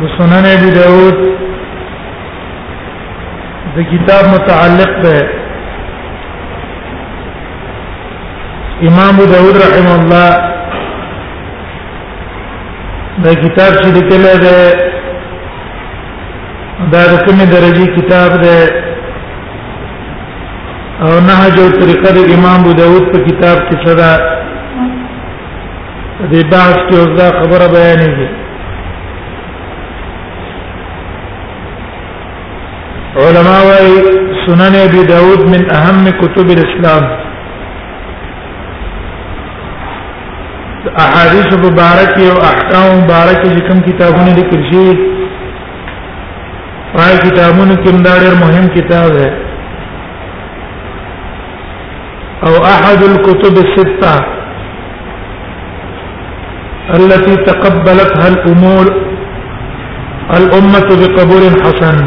د سنن ابي داود د کتاب متعلق ده امام ابو داود رحمه الله دا کتاب چې لیکل دی دا د کومې درجه کتاب دی او نهج او طریقه د امام ابو داود په کتاب کې څه ده دې بحث کې اوس دا خبره بیانېږي علما وايي سنن ابي داود من اهم کتب الاسلام احادیث مبارک او احکام مبارک چې کوم کتابونه لیکل شي پای کتابونو کې دا ډېر مهم کتاب دی او احد الكتب السته التي تقبلتها الامور الامه بقبول حسن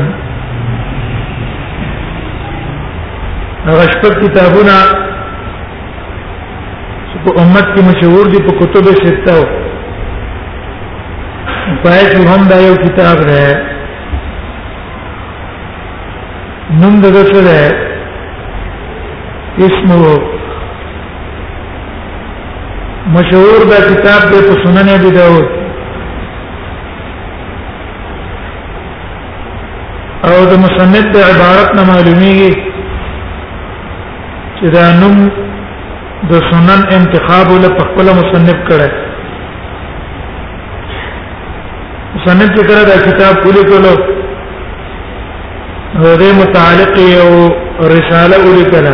غشپ کتابونه په امت کې مشهور دي په کتب سته پای کې هم دا یو کتاب دی نوم د څه دی اسمه مشهور دا کتاب دی په سنن ابي داود او د مصنف د عبارت نه معلومیږي چې دا نوم د سنن انتخاب له خپل مصنف کړه مصنف چې کړه دا کتاب کولې کولو هغه متعلق یو رساله ولیکله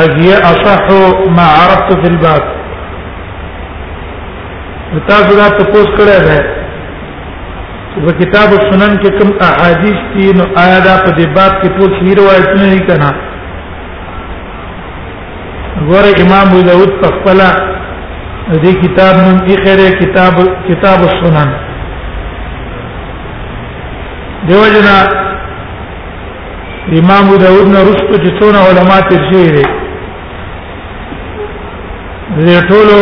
اجي اصح ما عرفت في الباب تاسو دا تاسو کړه ده په کتاب السنن کې کوم احادیث دي نو آیا دا په دې باب کې ټول صحیح روایت نه دي کنه غره امام ابو داود په خپل دې کتاب نوم یې خره کتاب کتاب السنن دیو جنا امام ابو داود نه رسته چې څونه علما تیر شوی دی د ټولو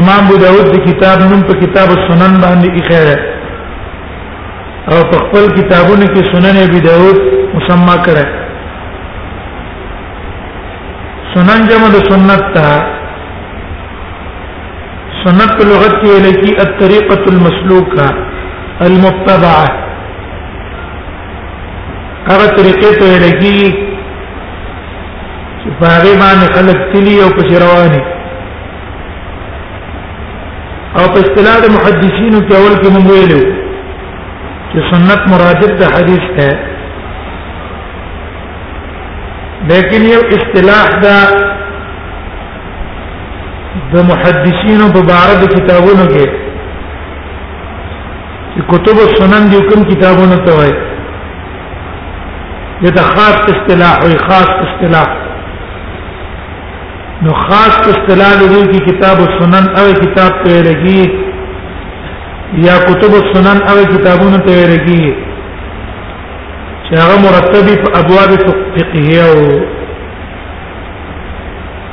امام ابو داود د کتاب نوم په کتاب السنن باندې کې خیره او په خپل کتابونو کې سنن ابي داود مسما کړه سنن جمع د سنت ته سنت په لغت کې ویل کی الطريقه المسلوکه المتبعه هغه طریقې ته ویل کی چې په هغه باندې خلک تلی او پس رواني او په اصطلاح د محدثینو کې اول کې موږ ویلو چې سنت مرادف د حدیث ده لیکن یو اصطلاح ده د محدثینو په باره د کتابونو کې چې کتب السنن دي کوم کتابونه ته وایي دته خاص اصطلاح وي خاص اصطلاح نو خاص اصطلاح دی چې کتاب السنن او کتاب ته لګي یا کتب السنن او کتابونه ته لګي چې هغه مرتبه په ابواب فقهیه او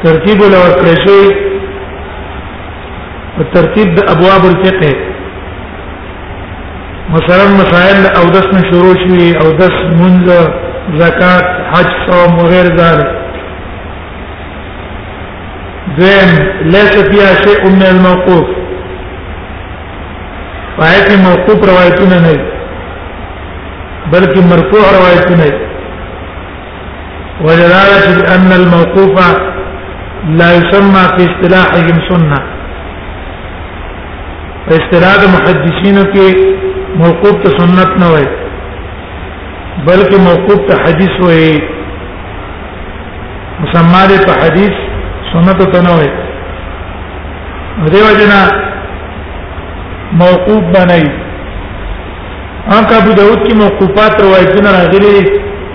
ترتیب له ورکړې شوی په ترتیب د ابواب الفقه مثلا مسائل او دس نه شروع شوی او دس منځ زکات حج صوم وغير ذلك ذم ليس فيها شيء من الموقوف فايت موقوف روايتنا نه بلکې مرفوع روايتنا نه وجدارة بأن الموقوف لا يسمى في اصطلاحهم سنة په اصطلاح د محدثینو کې موقوف ته سنت نه وایي بلکې موقوف ته حدیث وایي مسمى دې په حدیث سنت ته نه وایي دې وجنا موقوف بنای ان کا ابو داود کی موقوفات روایتونه راغلي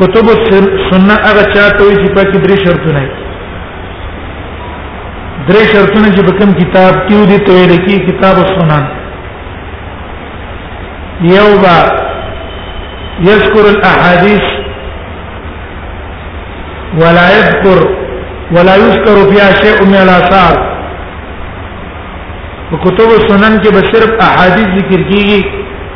کتب السنه هغه چاته وي چې پکې درې شرطونه دي درې شرطونه چې په کوم کتاب کې ودي ته ویل کی کتاب السنن یو با یذکر الاحاديث ولا يذكر ولا يذكر فيها شيء من الاثار په کتب السنن کې به صرف احاديث ذکر کیږي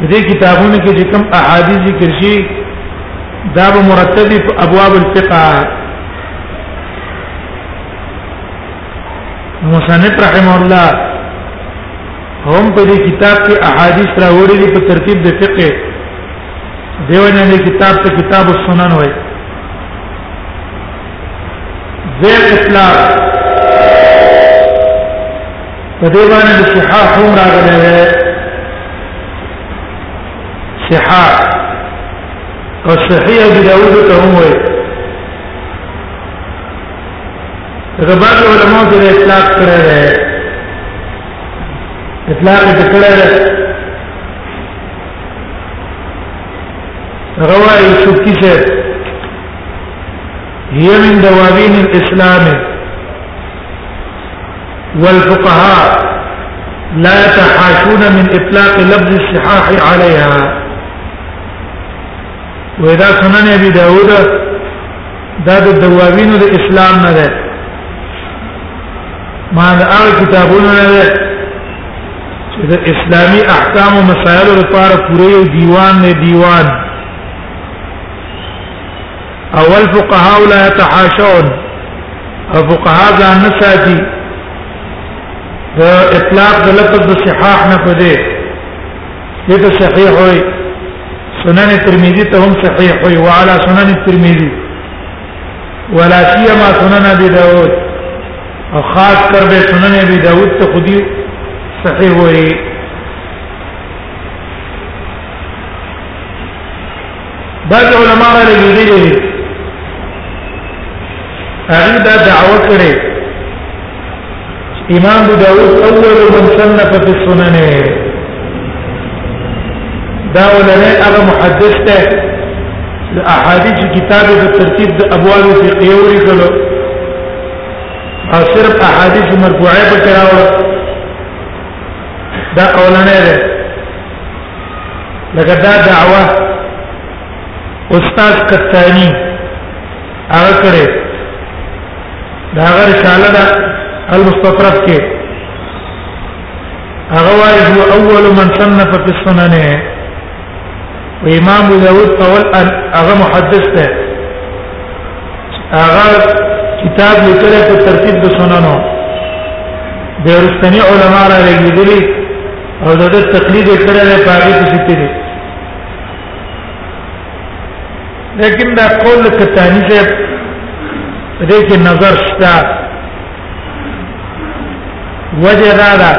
د دې کتابونو کې چې کوم احادیث ذکر شي دا به مرتب په ابواب الفقه مصنف رحم الله هم په دې کتاب کې احادیث راوړي دي په ترتیب د فقه دیو نه دې کتاب ته کتاب السنن وایي زیر اطلاق په دې باندې د صحاح هم راغلی دی صحاح او صحیح ابي داود ته هم وایي دا بعض علماء د اطلاق کړی دی اطلاق یې کړی دی روایي شوکی شه هي من دواوین الاسلام والفقهاء لا يتحاشون من اطلاق لفظ الصحاح عليها وإذا سنن ابي داود دا د دواوینو د اسلام نه ده ما دا هغه کتابونه نه ده چې د اسلامي احکام او مسایلو لپاره پوره یو دیوان نه دیوان اول فقهاء لا يتحاشون او فقهاء ځان نه ساتي د اطلاق د لفظ د صحاح نه پدې دته صحیح وي سنن ترمذی ته هم صحیح وي وعلى سنن ترمذی ولا سيما سنن ابي داود او خاص کر به سنن ابي داود ته خودي صحیح وي بعض علما را لګیدلې دي هغه دا دعوه کړې امام ابو داود اول من صنف في السنن دا ولنه هغه محدث ته احادیث کتاب په ترتیب د ابواب فقهیه ورکړو او صرف احادیث مرفوعه پکې راوړل دا اولنې ده لکه دا دعوه استاد کتانی هغه کړي دا هغه رساله ده المستطرف کې هغه وايي هو اول من صنف في السنن وامام داود اول هغه محدث ده هغه کتاب لیکل په ترتیب د سننو د رستنی علما را لګیدلی او د دې تقلید کړه نه پاره پسې تیرې لیکن دا قول کتانی سے دې کې نظر شته وجه دا ده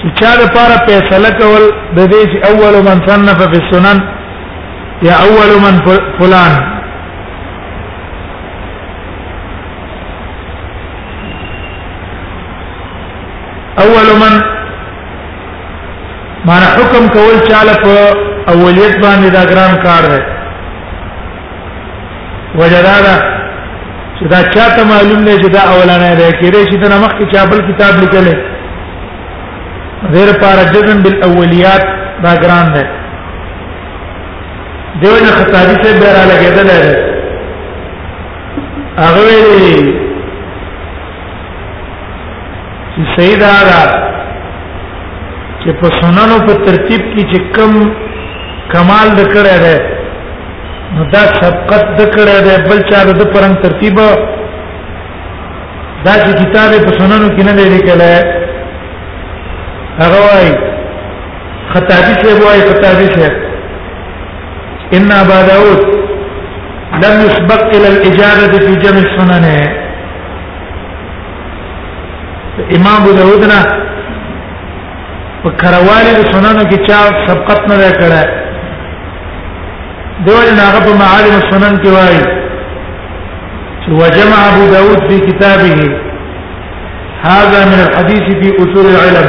چې چا لپاره فیصله کول د دې چې اول من صنف فی السنن یا اول من فلان اول من معنی حکم کول چاله په اولیت باندې دا ګران کار دی وجدارا چې دا چاته معلوم نه چې دا اولانه دی کېږي چې دا مخکې چا بل کتاب لیکل غیر پار جزم بالاولیات دا ګران دی دیو نه خطابی سے بیره لګیدل دی هغه ویلي چې سیدا را چې په سننو په ترتیب کې چې کم کمال د کړه ده نو دا سبقت د کړه ده بل چا د پرنګ ترتیب دا چې کتاب په سننو کې نه لري کله هغه وايي خطابي شه وايي خطابي شه ان ابا داود لم يسبق الى الاجازه في جمع السنن امام ابو داود نه په کروالي د سنن کې چا سبقت نه کړه دوی نه هغه په معالم السنن کې وایي چې وجمع ابو داود في كتابه هذا من الحديث في اصول العلم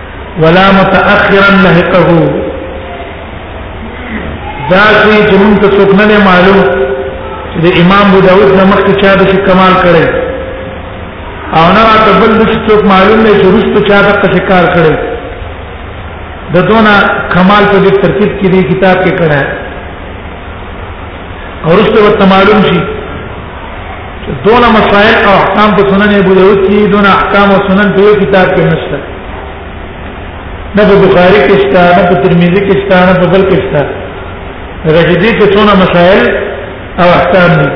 ولا متأخرا لحقه دا چې زمونږ ته څوک نه معلوم د امام ابو داود نه مخکې چا د کمال کړي او نه راته بل د څوک معلوم نه چې رسته چا د کار کړي د دونه کمال په دې ترتیب کې دی کتاب کې کړه او رسته وت معلوم شي دون مسائل او احکام په سنن ابو داود کې دون احکام او سنن په یو کتاب کې نشته نه په بخاری کې شته نه په ترمذی کې شته نه په بل کې شته رجدي کې څونه مسائل او احکام دي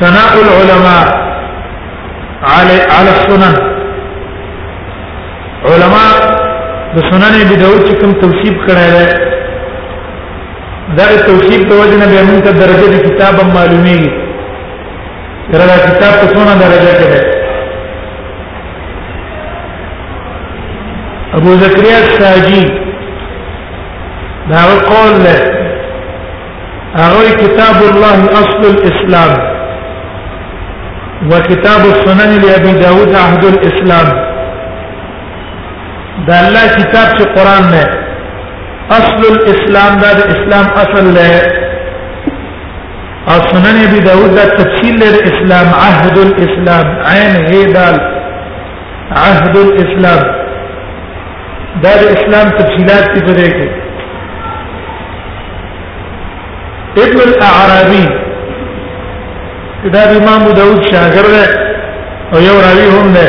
ثناء العلماء على على السنن علماء د سنن ابي داود چې کوم توصيف کړی دی دا توصیف د وجنه به موږ ته درجه د کتاب معلومیږي دا کتاب په څونه درجه کې ده ابو زکریا الساجی دا قول له هغه کتاب الله اصل الاسلام وكتاب السنن لابي داود عهد الاسلام دا الله کتاب چې قران نه اصل الاسلام دا د اسلام اصل له او سنن ابي داود دا تفصيل له اسلام عهد الاسلام عين هي دال عهد الاسلام دا د اسلام تفصيلات په دې کې ابن الاعرابي دا امام داود شاګرد او یو راوی هم ده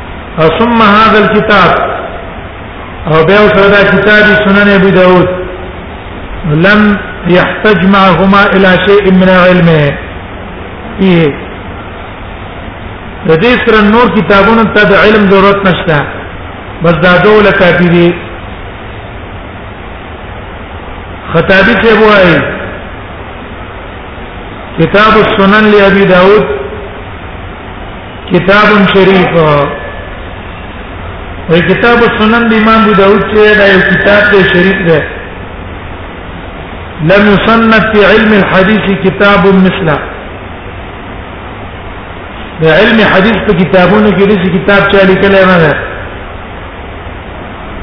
ثم هذا الكتاب او بیا سره کتاب سنن ابي داود لم يحتج معهما الى شيء من علمه فيه د دې سره نور کتابونو ته د علم ضرورت نشته بس دا ډول کافي دي خطابی سے وہ ہے کتاب السنن لابی داؤد کتاب شریف وی کتاب سنن د امام ابو داود چې دا یو کتاب دی شریف دی لم يصنف في علم الحديث كتاب مثله د علم حديث په کتابونو کې دغه کتاب چا لیکل نه ده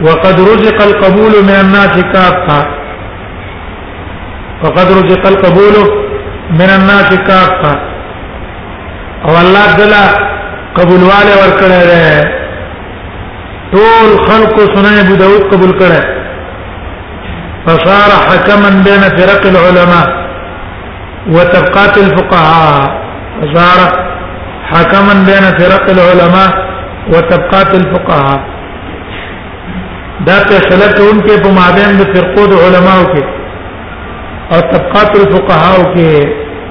وقد رزق القبول من الناس كافة وقد رزق القبول من الناس كافة او الله دلا قبولواله ور کړی دی ټول خلق سنن ابو داود قبول کړی فصار حكما بين فرق العلماء وطبقات الفقهاء فصار حكما بين فرق العلماء وطبقات الفقهاء دا فیصله کوونکې په مابین د فرقو د علماو کې او طبقات الفقهاو کې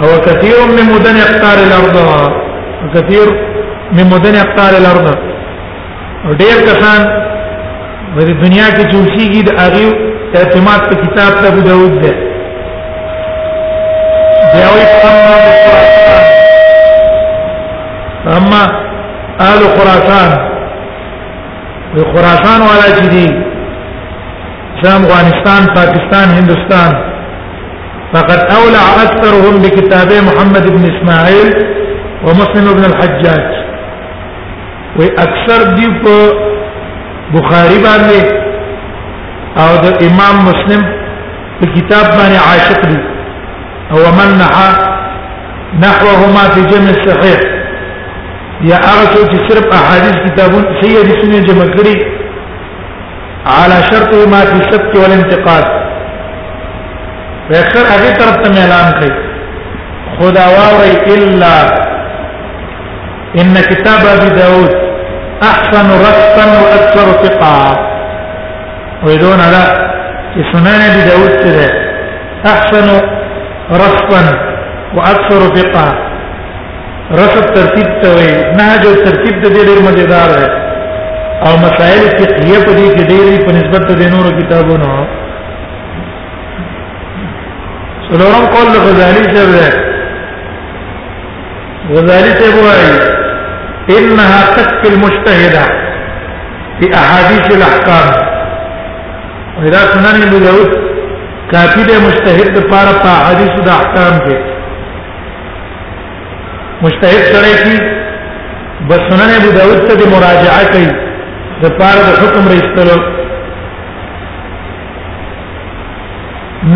او كثير من مدن اقطار الارض كثير من مدن اقطار الارض او ډېر کسان په دنیا کې چوشيږي د هغه اعتماد په کتاب ته ابو داود ده بیا وی اما آل خراسان وی خراسان والا چې دي اسلام افغانستان پاکستان هندستان فقد اولع اكثرهم بكتابي محمد بن اسماعيل ومسلم بن الحجاج وي اکثر دی په بخاری باندې او د امام مسلم په کتاب باندې عاشق دي او من نحا نحوهما في جمع الصحيح یا هغه څو چې صرف احادیث کتابون سید سنې جمع کړي على شرطهما في السبت والانتقاد فأكثر أغي طرف تم إعلان كي خدا واري إلا إن كتاب أبي داود أحسن رسطا وأكثر ثقة ويدون لا سنن أبي داود كده أحسن رصفا واكثر بقا رسب ترتیب ته وي نه جو ترتیب د ډېر مزیدار دی او مسائل فقهیه په دې کې ډېری په نسبت د نورو کتابونو څلورم قول د غزالی صاحب دی غزالی صاحب وايي انها تكفي المجتهده في احاديث الاحکام اذا سنن ابو داود کافی د مجتهد لپاره په احادیث د احکام کې مجتهد سره شي بس سنن ابو داود ته مراجعه کوي د پاره د حکم رسول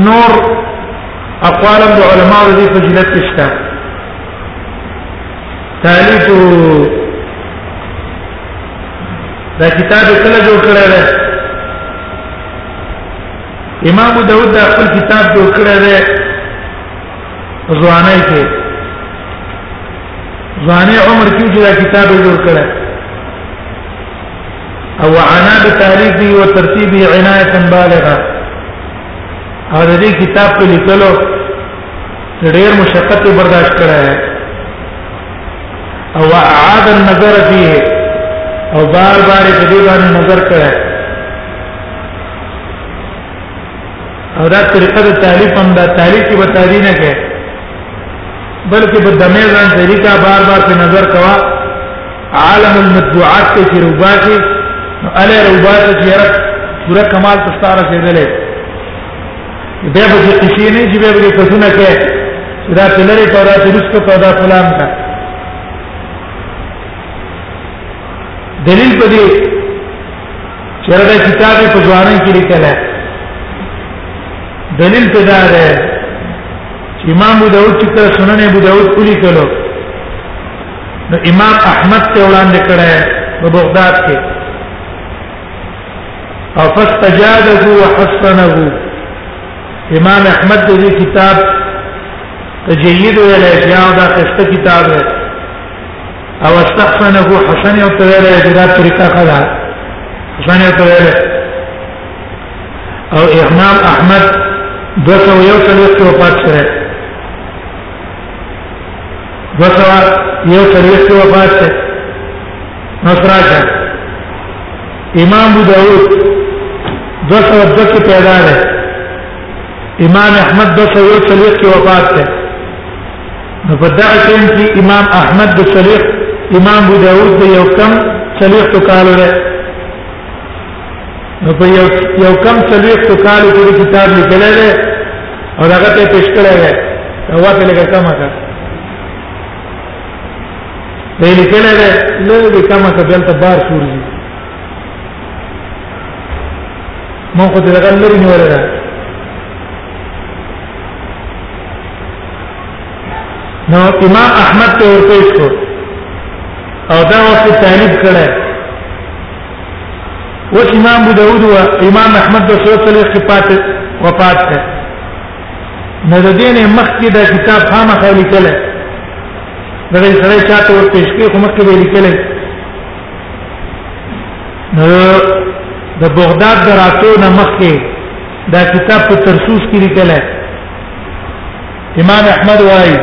نور اقوال د علماء دي فضیلت شته ثالث دا کتاب کله جوړ کړی دی امام داود دا خپل کتاب جوړ کړی دی ځواني کې ځواني عمر کې چې دا کتاب جوړ کړه او عنا بتعريفه وترتيبه عنايه بالغه او دې کتاب په لیکلو ډېر مشقت برداشت کړه او اعاد النظر فيه او بار بار دې باندې نظر کړه او دا طریقه د تعریف هم دا تعریف کې به تعریف نه کې بلکې په دمه ځان طریقه بار بار په نظر کوا عالم المتبوعات کې چې ربا کې نو اله ربا ته چې رک پورا کمال تستاره کېدلې بیا به چې کسی نه چې بیا به کسونه کې دا تلری په راته رسکو په دا فلان کا دلیل په دې چیرې دا کتاب په ځوانان کې لیکل دلیل څه دا ده چې امام ابو داود چې کله سنن ابو داود کلی کلو نو امام احمد ته وړاندې کړه په بغداد کې او فاستجاده وحسنه امام احمد دې کتاب تجید ویل یا دا خسته کتاب دی او استحسنه حسن او تویل اجرا طریقه خلا حسن او تویل او امام احمد دو سو یو سلیخ کی وفات شده دو سو یو سلیخ کی وفات شده نصراشه امام بو داود دو سو دو کی پیدا ده امام احمد دو سو یو سلیخ کی وفات شده نو په دغه ټیم کې امام احمد د صلیح امام ابو داود د یو کم صلیح تو کالو ده نو په یو یو کم صلیح تو کالو کې کتاب لیکل ده او هغه ته پیش کړی ده هوا په لګه کم ده په لیکل ده نو د کم څه دلته بار شورځي مونږ ته دغه لري نیول ده نو امام احمد ته ورپېښ کو او دا وخت تعریف کړه وش امام ابو داود او امام احمد د سوره صلیخ کې پات وفات ده نو د دینه مخکې دا کتاب خامخا لیکل دا یې سره چاته ورپېښ کې خو مخکې لیکل نو د بغداد دراتو نه مخکې دا کتاب په ترسوس کې لیکل امام احمد وايي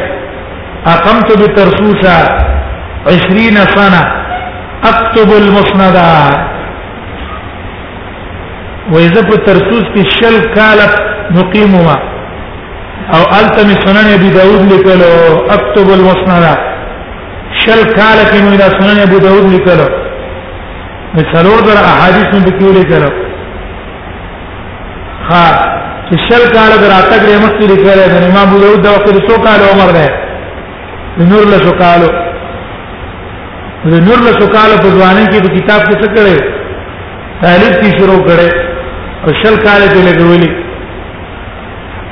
اقمت بترسوس 20 سنه اكتب المسند وإذا په ترسوس کې شل کال مقیم وما او التم سنن ابي داود لیکلو اكتب المسند شل کال کې نو دا سنن ابو داود لیکلو مثالور در احادیث مې کې لیکلو ها چې شل کال دراتګ یې مخکې لیکل د امام ابو داود د وخت څو کال عمر ده نور له شو کالو د نور له شو کالو په ځواني کې په کتاب کې څه کړي تعلیف کی شروع کړي او شل کال کې لګولي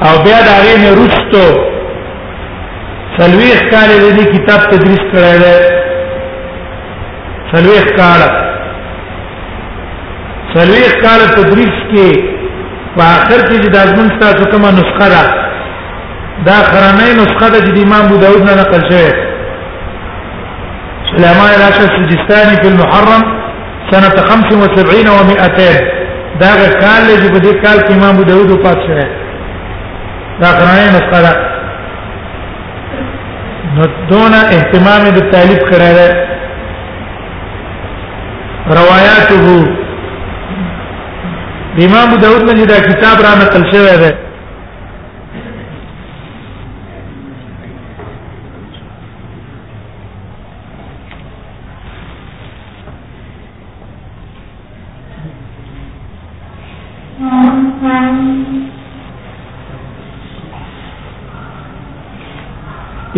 او بیا دا غي نه رښتو سلويخ کال دې کتاب تدریس کړی دی سلويخ کال سلويخ کال تدریس کې په اخر کې د ازمن تاسو کومه نسخه ده دا خرانه نسخه ده چې امام ابو داود نه نقل شوی سليمان الاشعري السجستاني في المحرم سنه 75 و200 دا کال چې په دې کال کې امام ابو داود وفات شوی دا خرانه نسخه ده نو دون اهتمام د طالب کړه ده روایاته امام داود نه دا کتاب را نقل شوی دی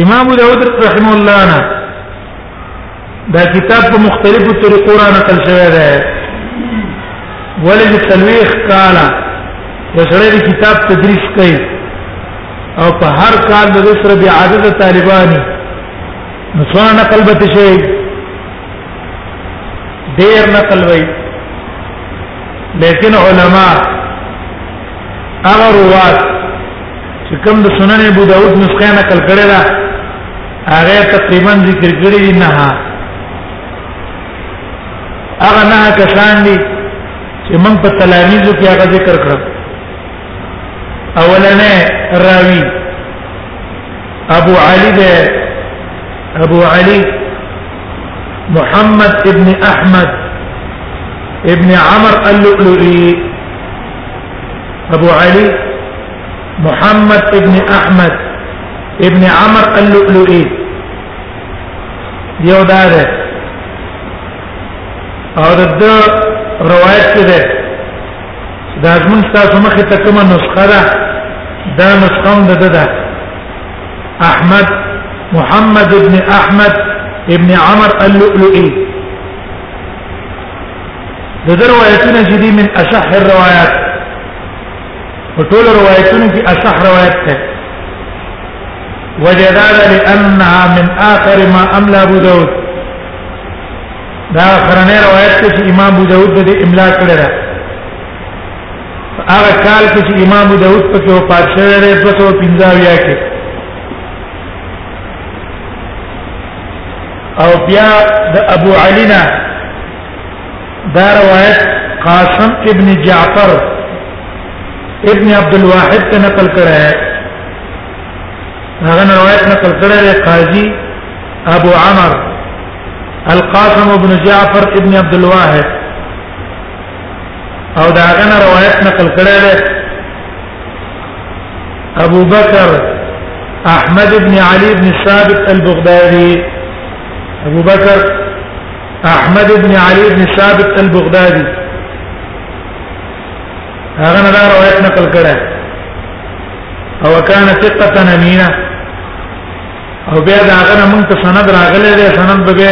امام ابو داود رحم الله نه دا کتاب په مختلفو طریقو را نقل شوی دی ولې تلويخ کالا وسره د کتاب تدریس کوي او په هر کال د سره بیا عدد طالبانی نو څو نقل به شي ډیر نقل وای لیکن علما هغه روات چې کوم د سنن ابو داود نسخه نقل کړي دا هغه تقریبا ذکر کړی دي نه هغه نه کسان دي چې موږ په تلاميذو کې هغه ذکر کړو اولنې راوي ابو علي ده ابو علي محمد ابن احمد ابن عمر اللؤلؤي ابو علي محمد ابن احمد ابن عمر اللؤلؤي یو دا ده او د روایت کې ده دا زمونږ تاسو مخه ته کومه نسخه ده دا نسخه هم ده ده احمد محمد ابن احمد ابن عمر اللؤلؤي د روايتونه چې دي من اصح الروايات په ټول روايتونو کې اصح روایت ده وجدال لانها من اخر ما املا ابو داود دا خرنه روایت چې امام ابو داود د املا کړی هغه کال کې چې امام داوود په کې وفات شوی دی 215 کې او بیا د ابو علی نه دا روایت قاسم ابن جعفر ابن عبد الواحد ته نقل کړه هغه روایت نقل کړه قاضي ابو عمر القاسم ابن جعفر ابن عبد الواحد او دا غنه روایت نقل کړی دی ابو بکر احمد ابن علي ابن ثابت البغدادي ابو بکر احمد ابن علي ابن ثابت البغدادي هغه نه دا روایت نقل کړه او کان ثقه امینه او بیا دا هغه موږ ته سند راغلی دی سند به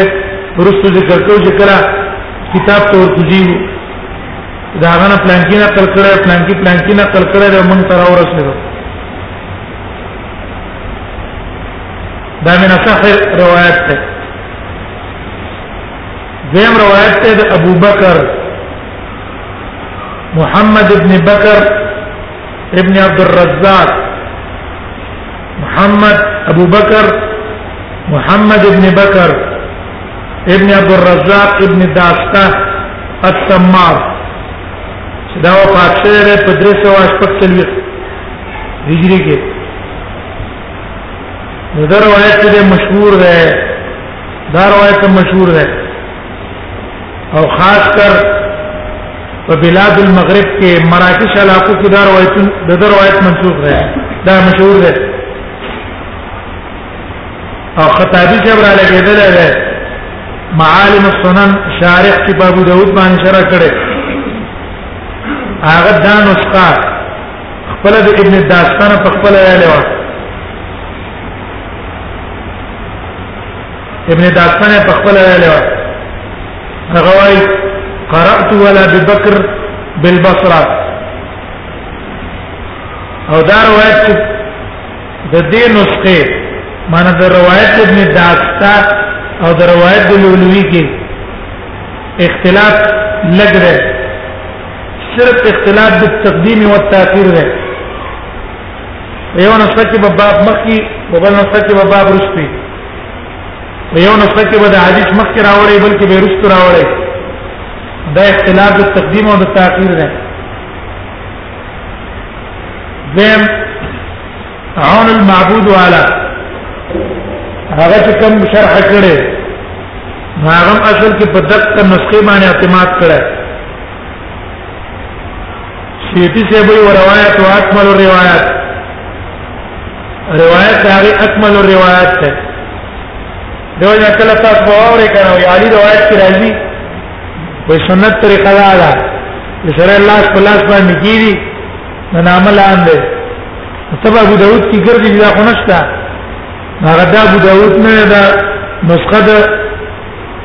ورستو ذکر کوو چې کله کتاب ته ورتجیو دا هغه نه پلان کې نقل کړی پلان کې پلان کې نقل کړی دا موږ تر ورسېدو دا من صح روایت ده دیم روایت ده د ابو بکر محمد ابن بکر ابن عبد الرزاق محمد ابو بکر محمد ابن بکر ابن عبد الرزاق ابن داسته السمار دا وفات شوی دی په 346 هجری کې دا روایت دې مشهور ده دا روایت مشهور ده او خاص کر په بلاد المغرب کې مراکش علاقو کې دا روایت د دا روایت منسوخ ده دا مشهور ده او خطابی چې بر علی کېدل ده معالم السنن شارح کې په ابو داود باندې شرح کړي هغه دا نسخه خپل د ابن داستان په خپل ویلې و ابن داسنه په خپل ویل هغه وايي قرات ولا ببکر بالبصره او دا روایت چې د دې نسخه معنی د روایت ابن داستا او د روایت د لولوی کې اختلاف لګ دی صرف اختلاف د تقدیم او تاخير دی یو نسخه کې باب مخکي او بل نسخه کې باب رسپي په یو نسخه کې به د حدیث مخ کې راوړی بلکې به رست راوړی دا اختلاف د تقدیم او د تاخير دی دیم عون المعبود والا هغه چې کوم شرح کړي هغه اصل کې په دقه نسخه باندې اعتماد کړي سیتی سے به روایت او اکمل روایت روایت هغه اکمل روایت ده دا نه کله تاسو په اورې کړو یا علی روایت کې راځي په سنت طریقه دا ده چې سره الله په لاس باندې کیږي نه نامه لاندې تبع ابو داود کې ګرځي دا خو نشته هغه دا ابو داود نه دا نسخه ده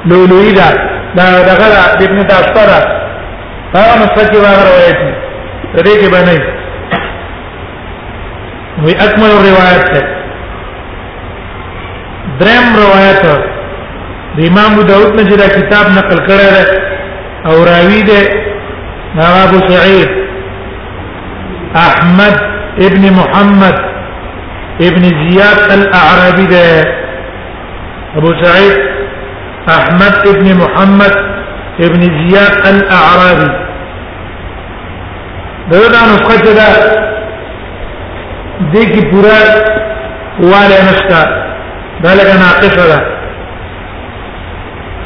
لولوی دا دا دغه ابن تاسفره هغه نسخه کې هغه روایت دی دې کې باندې وی اکمل روایت ده درم روایت د امام داود نه جدا کتاب نقل کړی ده او راوی ده ابو سعید احمد ابن محمد ابن زیاد الاعرابی ده ابو سعید احمد ابن محمد ابن زیاد الاعرابی دغه دا نسخه چې دا دې کې پورا واله نشته دا لکه ناقصه ده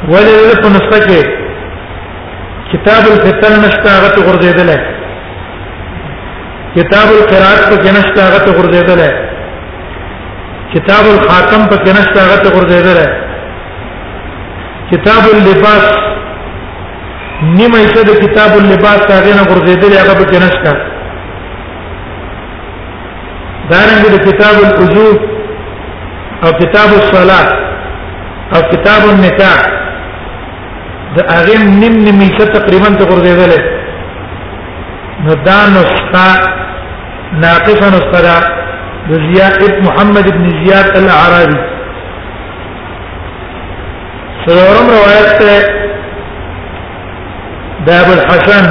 ولې دې په نسخه کې کتاب الفتن نشته هغه ته ورزيدل کتاب القرات په کې نشته هغه ته ورزيدل کتاب الخاتم په کې نشته هغه ته ورزيدل کتاب اللباس نیمه حصہ د کتاب اللباس هغه نه غرزیدل هغه به کې نشته دارنګ د کتاب الوضو او کتاب الصلاه او کتاب النکاح د هغه نیم نیم حصہ تقریبا ته غرزیدل نو دا نسخه ناقصه نسخه ده د ضیاء محمد ابن زیاد الاعرابي سلورم روایت ہے باب الحسن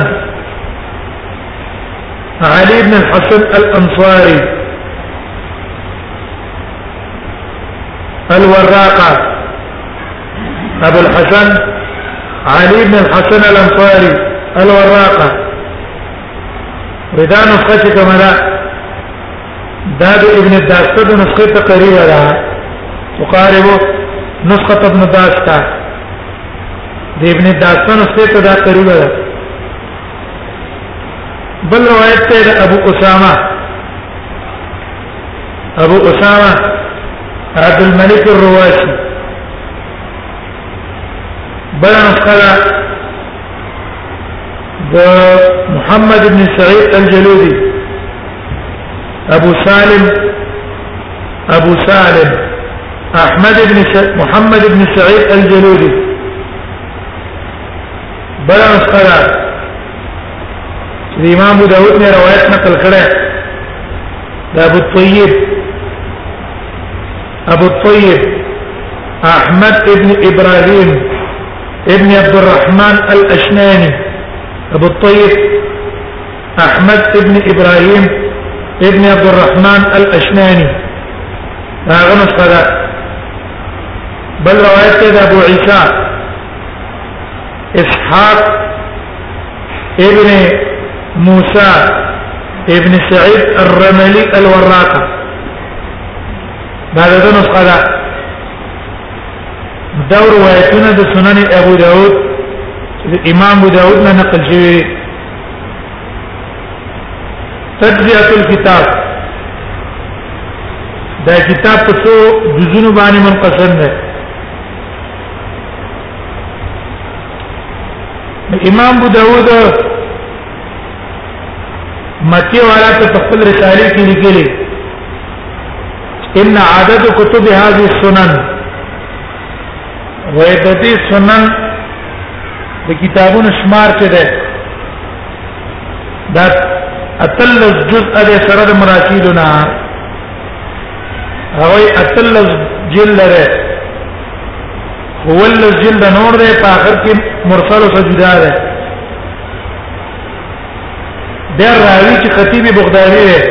علي بن الحسن الأنصاري الوراقة أبو الحسن علي بن الحسن الأنصاري الوراقة وإذا نسخت كما لا دا د ابن داسته د نسخه تقریبا ده تقارب نسخه ابن داسته د ابن داسته نسخه ته دا قریبا ده بل روایت ته د ابو اسامه ابو اسامه عبد الملك الرواسي بل نسخه د محمد بن سعيد الجلودي ابو سالم ابو سالم احمد بن س... محمد بن سعيد الجلودي بل مسخره د امام ابو داود نے روایت نقل کړه دا ابو طیب أبو الطيب أحمد بن إبراهيم ابن عبد الرحمن الأشناني أبو الطيب أحمد بن إبراهيم ابن عبد الرحمن الاشناني هغه نسخه بل روايه ده ابو عيسى اسحاق ابن موسى ابن سعيد الرملي الوراقه دا دغه نسخه ده دا روایتونه د سنن ابو داود امام ابو داود نه نقل شوی تجزیه الكتاب دا کتاب په څو جزونو باندې منقسم دی امام ابو داود مکی والا ته خپل رساله کې لیکلي ان عدد كتب هذه السنن ويدتي سنن د کتابونو شمار څه ده دا اتل جزء د سره د مراکیدنا هغه اتل جلد ده هو الجلد نور ده په اخر کې مرسل او سجدا ده د راوی چې خطیب بغدادي ده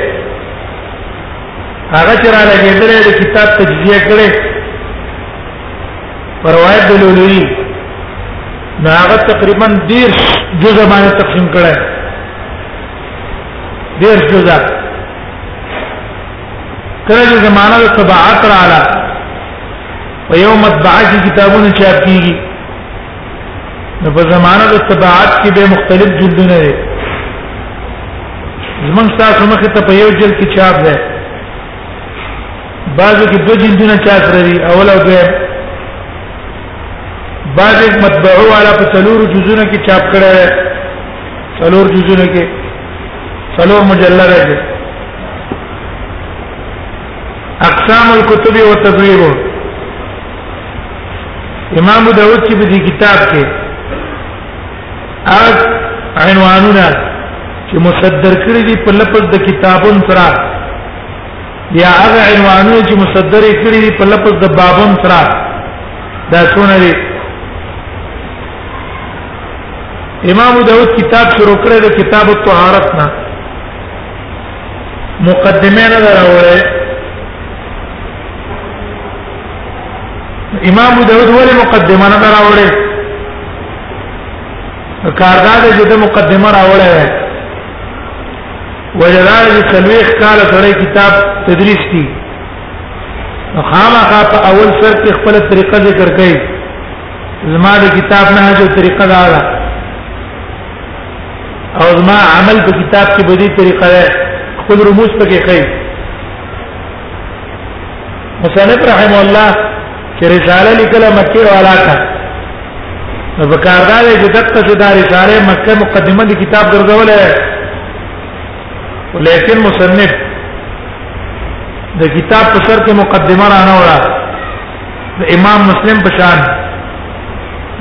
هغه چې را لګېدلې د کتاب تجزیه کړي پر روایت د لولوی نو هغه تقریبا ډیر جزء باندې تقسیم کړي ډیر جزء کله چې زمانہ د طبعات رااله په یو مطبعه کې کتابونه چاپ کیږي نو په زمانه د تبعات کې به مختلف جلدونه دي زمون تاسو مخ ته په یو جلد کې چاپ ده بعضو کې دو جلدونه چاپ لري اول او دویم بعض یک مطبوع والا په څلور جزونه کې چاپ کړه څلور جزونه کې څلور مجلد دی اقسام الكتب وتدویرها امام داود چې په دې کتاب کې اج عنوانونه چې مصدر کړی دی په لفظ د کتابون سره یا هغه عنوانونه چې مصدر کړی دی په لفظ د بابون سره دا څونه دی امام داود کتاب شروع کړی د کتاب الطهارت نه مقدمه نه راوړی امام ابو داود ولې مقدمه نه راوړې کاردار دې د مقدمه راوړې وجدار دې سلويخ کال سره کتاب تدریس کی خامخا په اول سر کې خپل طریقه ذکر کړي زما د کتاب نه جو طریقه دا ده او زما عمل په کتاب کې بدی طریقه ده خپل رموز پکې کوي مصنف رحم الله چې رساله لیکله مکه والا کا نو بکاردار چې دغه څه د رساله مکه مقدمه د کتاب درځولې ولیکن مصنف د کتاب په سر کې مقدمه را نه وړه د امام مسلم په شان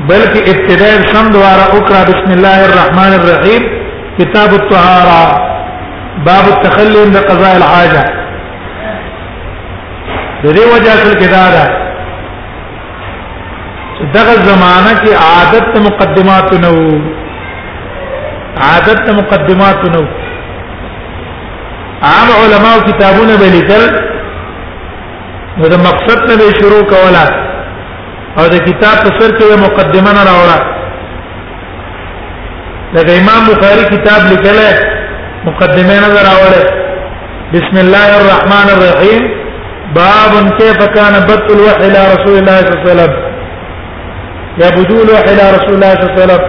بلکې ابتداء سم دواره وکړه بسم الله الرحمن الرحیم کتاب الطهاره باب التخلي عند قضاء الحاجه د دې وجه اصل کې دا ده چې دغه زمانہ کې عادت مقدمات نو عادت مقدمات نو عام علما او کتابونه به لیکل نو د مقصد نه شروع کوله او د کتاب په سر کې مقدمه نه راوړه لکه امام بخاری کتاب لیکلی مقدمه نظر اوله بسم الله الرحمن الرحیم باب كيف كان بدء الوحي الى رسول الله صلى الله عليه وسلم يا بدء الوحي الى رسول الله صلى الله عليه وسلم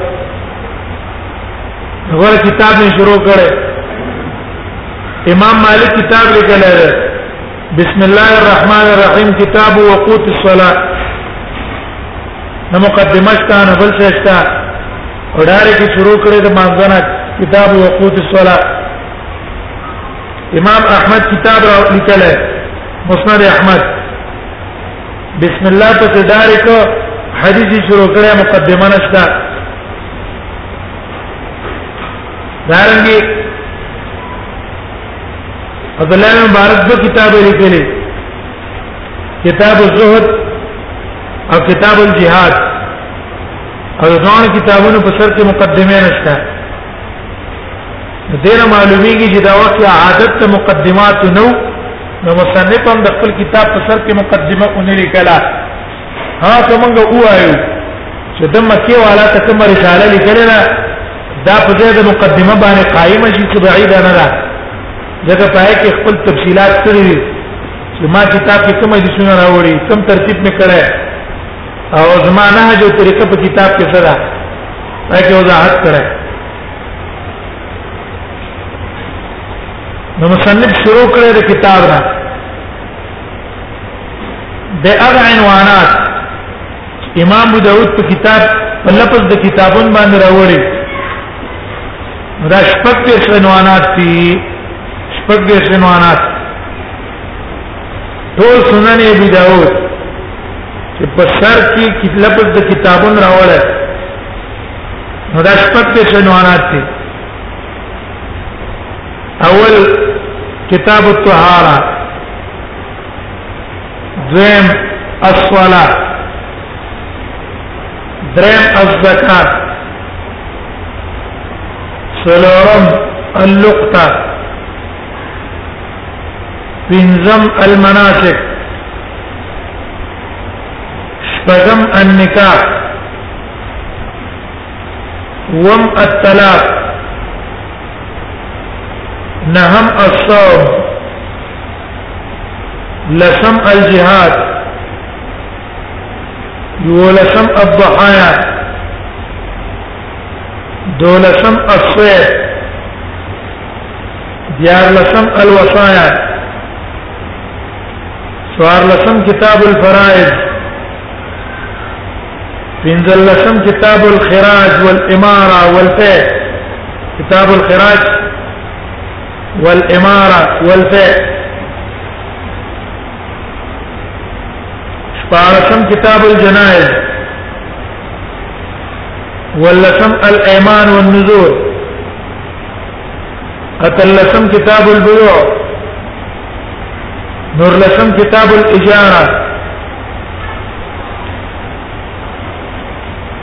غره کتاب نه شروع کړي امام مالک کتاب لیکل دی بسم الله الرحمن الرحیم کتاب وقوت الصلاه نه مقدمه شته نه بل څه شته وړاندې کې شروع کړې د مانځنه کتاب وقوت الصلاه امام احمد کتاب را لیکل مسند احمد بسم الله په تدارک حدیث شروع کړې مقدمه نشته دارنګي عبد الله مبارک دو کتاب لیکلي کتاب الزهد او کتاب الجهاد او ځوان کتابونو په سر کې مقدمه نشته دینه معلومیږي چې دا وخت عادت ته مقدمات نو نو مصنف هم د خپل کتاب په سر کې مقدمه اونې لیکلا ها کومګه وایو چې د مکه والا ته کوم رساله لیکل نه دا په دې د مقدمه باندې قائم شي چې بعید نه ده دغه پای کې خپل تفصيلات کړی دي چې ما کتاب کې کوم حدیثونه راوړي کوم ترتیب مې کړی او زما نه جو طریقه په کتاب کې څه ده پای کې وضاحت کړی نو مصنف شروع کړی د کتاب نه د هغه عنوانات امام ابو داود په کتاب په لفظ د کتابون باندې راوړي دا شپږ دې سنوانات دي شپږ دې سنوانات ټول سنن ابي داود چې په سر کې کتاب د کتابونو راوړل نو دا شپږ دې سنوانات دي اول کتاب الطهاره ذم الصلاه درم الزكاه سلورم اللقطه بنزم المناسك شبغم النكاح وم الطلاق نهم الصوم لسم الجهاد ولسم الضحايا دولسم الصيد لسم الوصايا لسم كتاب الفرائض لسم كتاب الخراج والإمارة والفيت كتاب الخراج والاماره والفعل شپارشم كتاب الجنائز ولسم الايمان والنزول اتلسم كتاب البيوع لسم كتاب الاجاره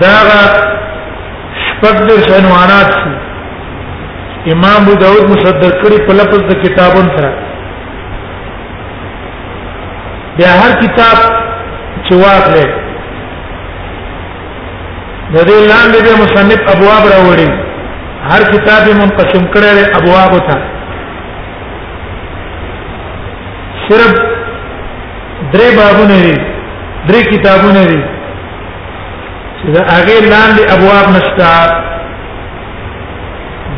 داغه شپږ دېرش عنوانات شو امام ابو داود مصدر کړی په لفظ د کتابون سره بیا هر کتاب چې واخلې د دې لاندې به مصنف ابواب راوړي هر کتاب منقسم کړی دی ابواب ته صرف درې بابونه دي درې کتابونه دي چې دا هغه لاندې ابواب نشتا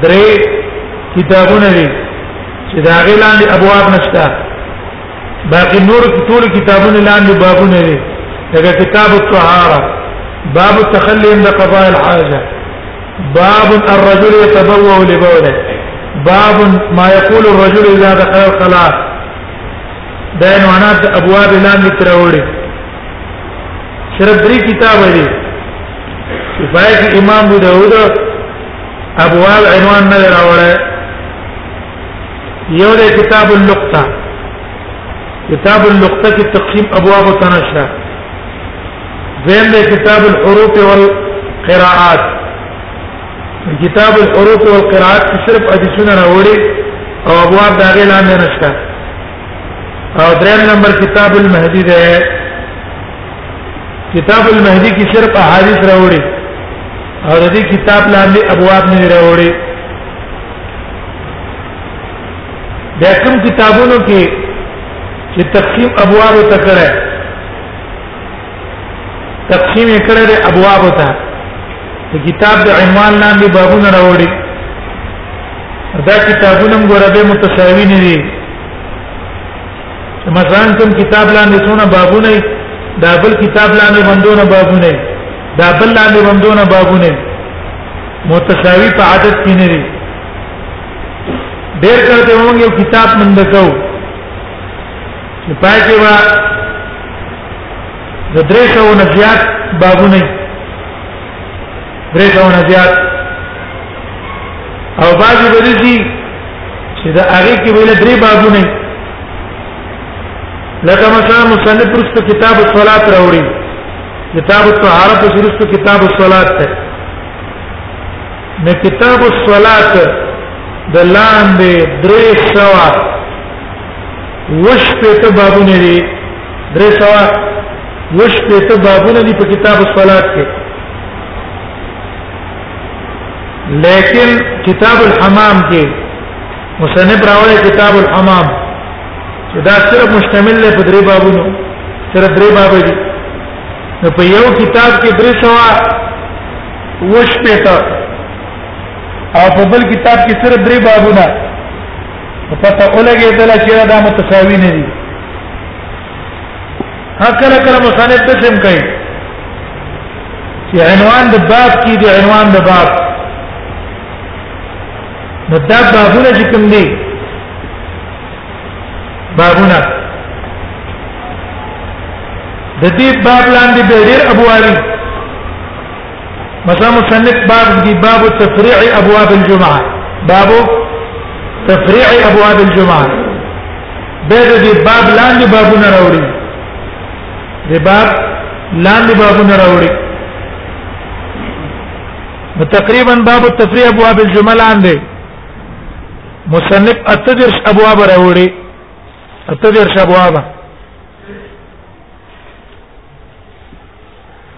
درې کتابونه دي چې دا هغه لاندې ابواب نشتا باقي نور ټول کتابونه لاندې بابونه دي لکه کتاب الطهاره باب التخلي عند قضاء الحاجه باب الرجل يتبوأ لبوله باب ما يقول الرجل اذا دخل الخلاء دا عنوانات ابواب لاندې تراوړي صرف درې کتاب دي چې پای کې امام ابو داود ابواب عنوان نه راوړی یو د کتاب اللقطه کتاب اللقطه کې تقسیم ابواب تنشا زم د کتاب الحروف والقراءات کتاب الحروف والقراءات صرف حدیثونه راوړي او ابواب داغه لاندې نشته او دریم نمبر کتاب المهدی ده کتاب المهدی کې صرف احادیث راوړي او د دې کتاب لاندې ابواب نه راوړي دا کوم کتابونو کې چې تقسیم ابواب ته کړه تقسیم یې کړی دی ابوابو ته د کتاب د عنوان لاندې بابونه راوړي دا کتابونه موږ به متساوي نه دي مثلا کوم کتاب لاندې څونه بابونه دا بل کتاب لاندې بندونه بابونه دا بل لاندې بندونه بابونه متساوي په عدد کې نه دي ډېر کړه ته موږ یو کتاب مند کوو چې پای کې وا د درې سو نه زیات بابونه درې سو نه زیات او بعضی به دي چې دا هغه کې ویل درې بابونه لکه مثلا مصنف پرست کتاب الصلات راوړي کتاب الطهارت پرست کتاب الصلات ته نه کتاب الصلات د لاندې درې سو وش پته بابونه دي درې سوا وش پته بابونه دي په کتاب الصلات کې لیکن کتاب الحمام کې مصنف راوړی کتاب الحمام چې دا صرف مشتمل دی په درې بابونو صرف درې باب دي نو په یو کتاب کې درې سوا وش پته او په بل کتاب کې صرف درې بابونه پته ولګېدل چې دا متساوي نه دي هکله کله مصنف تسم کوي چې عنوان د باب کې دی عنوان د باب نو دا بابونه چې کوم دي بابونه د دې باب لاندې به ډېر ابوالي مثلا مصنف باب دی باب تفریع ابواب الجمعه باب تفریع ابواب الجمعه به دې باب لاندې بابونه راوړي دې باب لاندې بابونه راوړي نو تقریبا باب التفریع ابواب الجمعه لاندې مصنف اتدرش ابواب راوړي اتدرش ابواب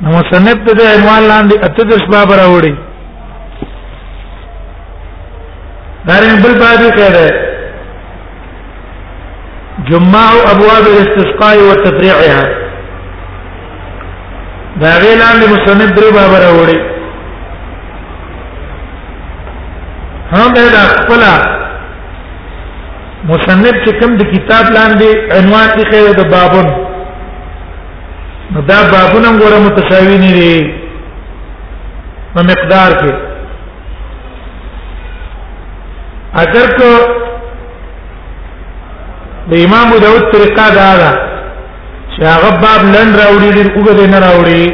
مصنف ته د عنوان لاندې اته د شباب راوړي دارین بل بابي کړه جمع ابواب الاستسقاء وتفريعها دا غیلان د مصنف درې باب راوړي هم دا خپل مصنف چې کوم د کتاب لاندې عنوان کې خیر د بابون نو دا بابونه غوړه متساوی نه دي په مقدار کې اگر کو د امام ابو داود طریقه دا ده چې هغه باب لن راوړي دې وګد نه راوړي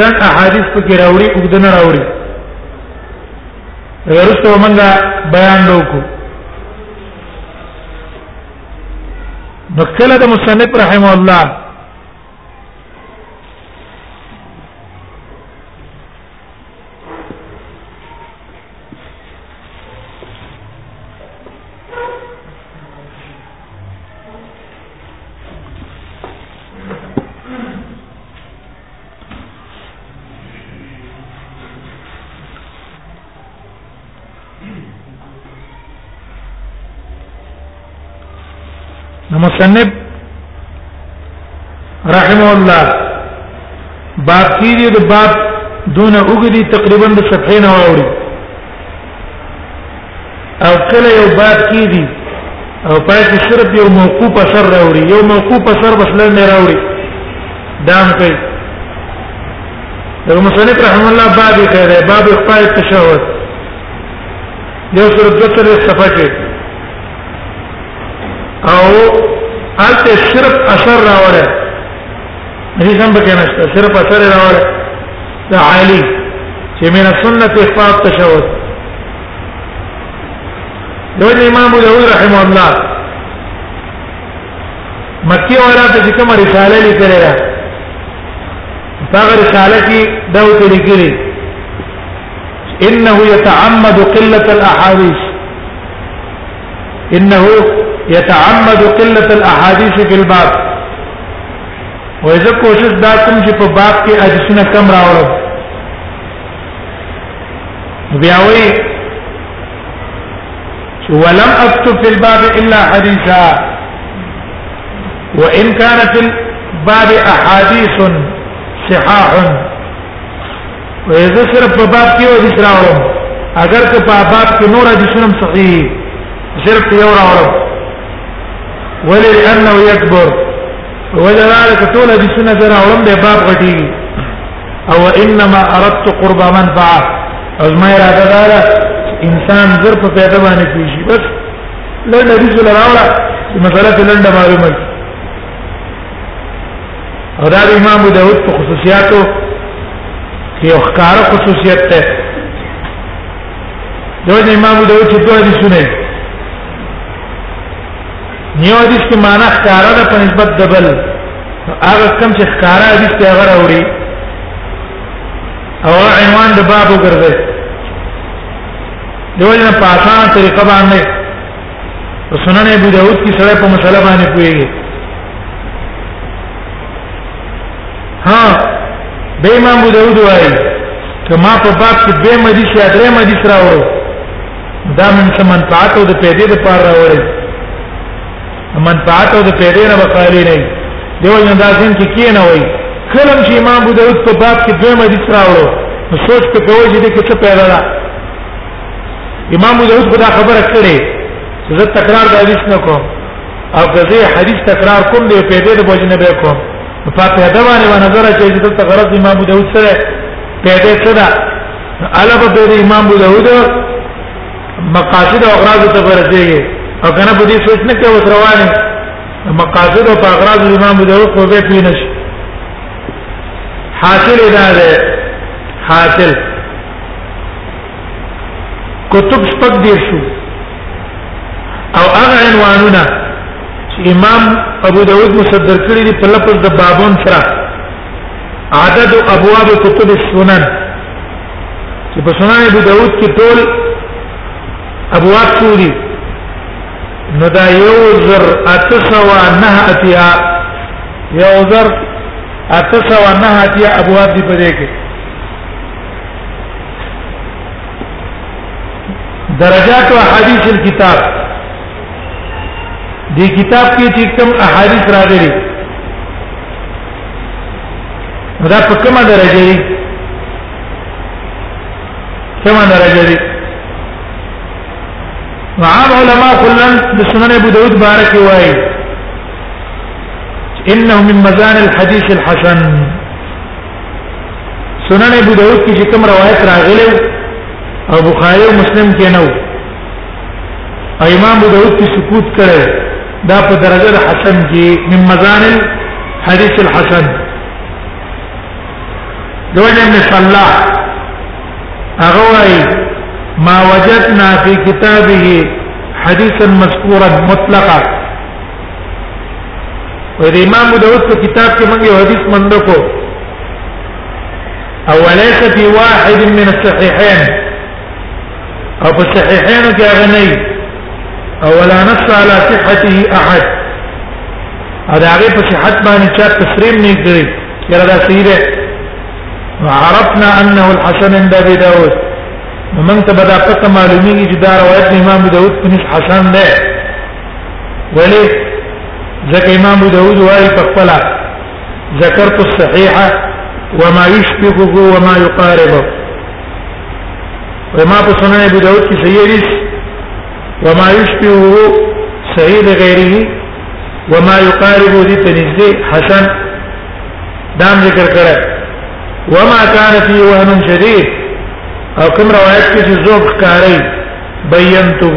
لن احادیث پکې راوړي وګد نه راوړي ورسته موږ بیان وکړو نو کله د مصنف رحم الله نو مصنف رحمه الله باقی دی د باب دون اوګدي تقریبا د صفحې نه وړي او کله یو باب کې دي او پای کې صرف یو موقوف اثر راوړي یو موقوف اثر بس لړ نه راوړي دام کوي دغه مصنف رحم الله باب یې کړی باب اقطاع التشهد یو صرف د تر صفه کې او الته صرف اثر راوړي حدیث هم پکې نشته صرف اثر راوړ د عالی چې من سنت اخفاء التشهد یو امام ابو داود رحمه الله مکی والا ته کوم رساله لیکلې ده هغه رساله کې دا وته لیکلې انه يتعمد قله الاحاديث انه يتعمد قله الاحاديث في الباب وای زه کوشش دا کوم چې په باب کې حدیثونه کم راوړم بیا وای چې ولم اكتب في الباب الا حديثا وان كانت الباب احاديث صحاح او زه صرف په باب کې یو حدیث راوړم اگر که په باب کې نور حدیثونه صحیح صرف یو راوړم ولی لانه یکبر ولا ذلك طول حدیثونه زه راوړم به باب غټي او انما اردت قرب من فعه او ما اراده دار انسان زر په پیدا باندې کیږي بس لنډ حدیث راوړه چې مسله لنډه معلومه او دا امام داود په خصوصیاتو کې یو ښکار خصوصیت ده دا امام داود چې دوه دي سنې نیو حدیث کې معنا ښکار ده په نسبت دبل هغه کم چې ښکار حدیث ته هغه راوړي او عنوان د باب وګرځي دوی نه په اسانه طریقه باندې سنن ابو داود کی سره په مسله باندې کوي ها به امام ابو داود وايي کما په باب کې به مدي شي درې مدي سره و دا من سمن پات او د پیدې د پار راوړي من پات او د پیدې نه وقالي نه دیو نه دا ځین کې کې نه وای کلم چې امام ابو داود په باب کې به مدي سره و سوچ په کوی دې کې څه پیدا امام داود خدا خبره کړې زه تکرار د حدیث نه کوم او که زه حدیث تکرار کوم دی په دې د بوج نه به کوم فاتحه دا باندې و نظر چې د تغرض امام داود سره په دې سره علب به د امام داود مقاصد او اغراض ته ورته او کنه په دې سوچ نه کې وس روانه مقاصد او اغراض امام داود خو به پینش حاصل دا ده حاصل کتب شپږ دیر شو او هغه عنوانونه چې امام ابو داود مصدر کړی دی په لفظ د بابون سره عدد ابواب کتب السنن چې په سنن ابو داود کې ټول ابواب څو دي نو دا یو زر اتسوا نه اتیا یو زر اتسوا نه اتیا ابواب دی په دې کې درجات او احاديث الكتاب دې کتاب کې چې کوم احاديث راغلي دا په کومه درجه دي کومه درجه دي عام علماء كلن د سنن ابو داود بارک وای انه من مزان الحديث الحسن سنن ابو داود کې چې کوم روایت راغلی او بخاری او مسلم کې نه و امام ابو داود کې سکوت کړی دا په درجه د حسن کې من مزان حدیث الحسن دوجه ابن صلاح هغه وايي ما وجدنا في كتابه حديثا مذكورا مطلقا و د امام ابو داود په کتاب کې موږ یو حدیث مند کو او وليس في واحد من الصحيحين او په صحيحين کې هغه نه او ولا نص على صحته احد او دا هغه په صحت باندې چا تسلیم نه کړی یره دا صحیح ده عرفنا انه الحسن عند ابي داود ومن تبدا پته معلومیږي چې دا روایت امام داود په نس حسن ده ولی ذکر امام ابو داود وايي په خپل ذکرت الصحيحه وما يشبهه وما يقاربه وما په سنن ابو داود کې صحیح حدیث وما يشبهه صحيح غيره وما يقاربه دي تنزي حسن دام ذکر کړه وما كان فيه وهم شديد او کوم روایت کې چې زوب کاری بیانته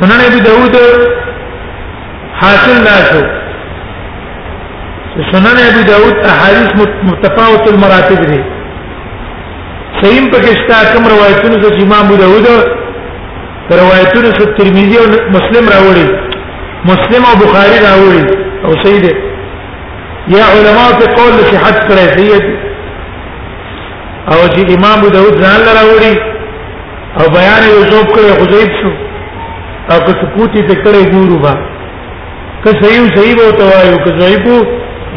سنن ابي داود حاصل ناشو سنن ابي داود احاديث متفاوت المراتب دي صحیح پکشتا کوم روایتونو د امام ابو داود روایتونو د ترمذی او مسلم راوړي مسلم او بخاری راوړي او صحیح دي یا علماء ته قول صحت کړی صحیح او چې امام ابو داود ځان لراوړي او بیان یې زوب کړی خو زیب شو او که سکوتی ته کړی ګورو با که صحیح صحیح به توایو که ضعیف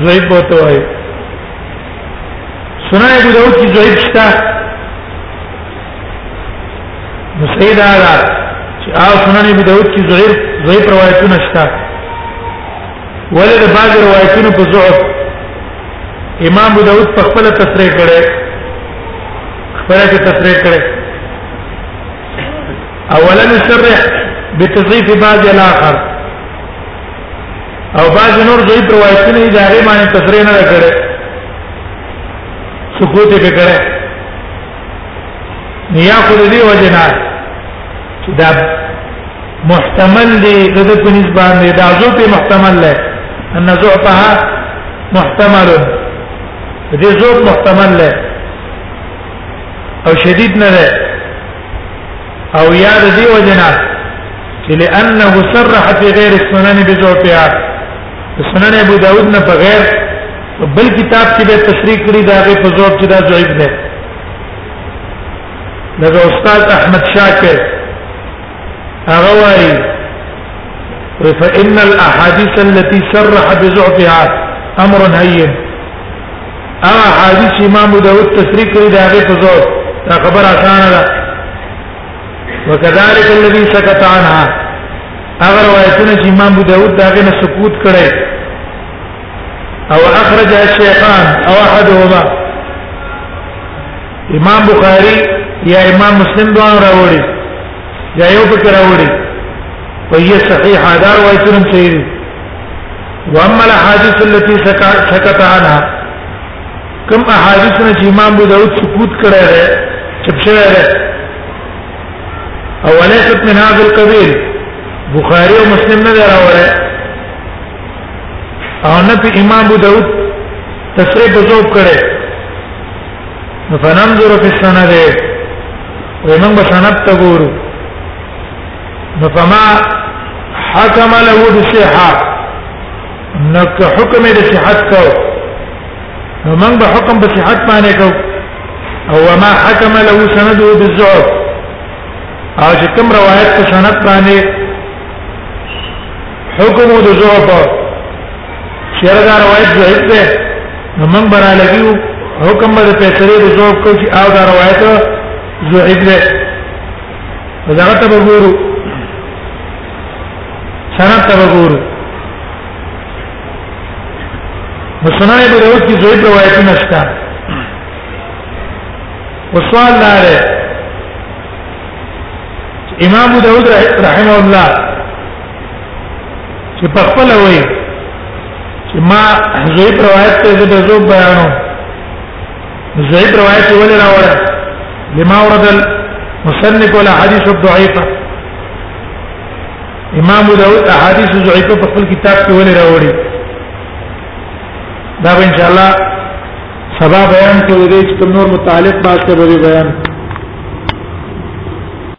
ضعیف به توایو سنای ابو داود کی ضعیف شتا نو سید آلا چې آو سنن ابو داود کی ضعیف ضعیف روایتونه شتا ولې د بعض روایتونو په ضعف امام ابو داود په خپل تصریح کړي خبره کې تصریح کړي اولا نصرح بتضيف بعض الاخر او بعض نور ضعیف روایتونه یې دغه معنی تصریح نه کړي سکوت یې کړي نیا خو دې وجنا چې دا محتمل دی د دې په نسبت باندې دا ضعف محتمل دی ان ضعفها محتمل دې ضعف محتمل دی او شدید نه ده او یا د دې وجنا چې لانه صرح فی غیر السنن بذوفها سنن ابو داود نه په غیر بل کتاب کې به تشریح کړی دا غي په ذوف چې دا ضعیف نه لکه استاد احمد شاکر هغه وایي فإن الأحاديث التي صرح بضعفها أمر هين هغه حدیث امام داود تصریح کړی دا غي په زور دا خبر آسان ده وکذالک الذی سکت عنها هغه روایتونه چې امام داود دا غي نه سکوت کړي او اخرج الشیخان او احدهما امام بخاری یا امام مسلم دوه راوړي یا یو پکې راوړي وهي صحیحه دا روایتونه صحیح واما الاحاديث التي سكت عنها کوم احاديث نه چې امام ابو داود سکوت کړی دی چپ شوی دی او وليست من هذا القبيل بخاري او مسلم نه راوړی او نه په امام ابو داود تصریح بزوب کړي نو فننظر في السند ومن بسند تغورو نو فما حکم له بصحه نو که حکم د صحت کو نو موږ به حکم په صحت باندې کو او ما حکم له سنده بالزعف او چې کوم روایت په سند باندې حکم د زعف شردا روایت ضعیف ده نو موږ برا لګیو حکم به په سره د زعف کو چې او دا روایت ضعیف ده وزارت ته وګورو سند ته وګورو مسنن ابو داود کې زوی روایت نشته وسوال لاره امام ابو داود رحمه الله چې په خپل وایي چې ما زوی روایت ته د زوب بیانو زید روایت ولې راوړل لما ورد المصنف ولا حديث ضعيفه امام داود احاديث ضعيفه په خپل کتاب کې ولې راوړي دا ان شاء الله سبا بیان کوي چې کوم نور متعلق باسه به بیان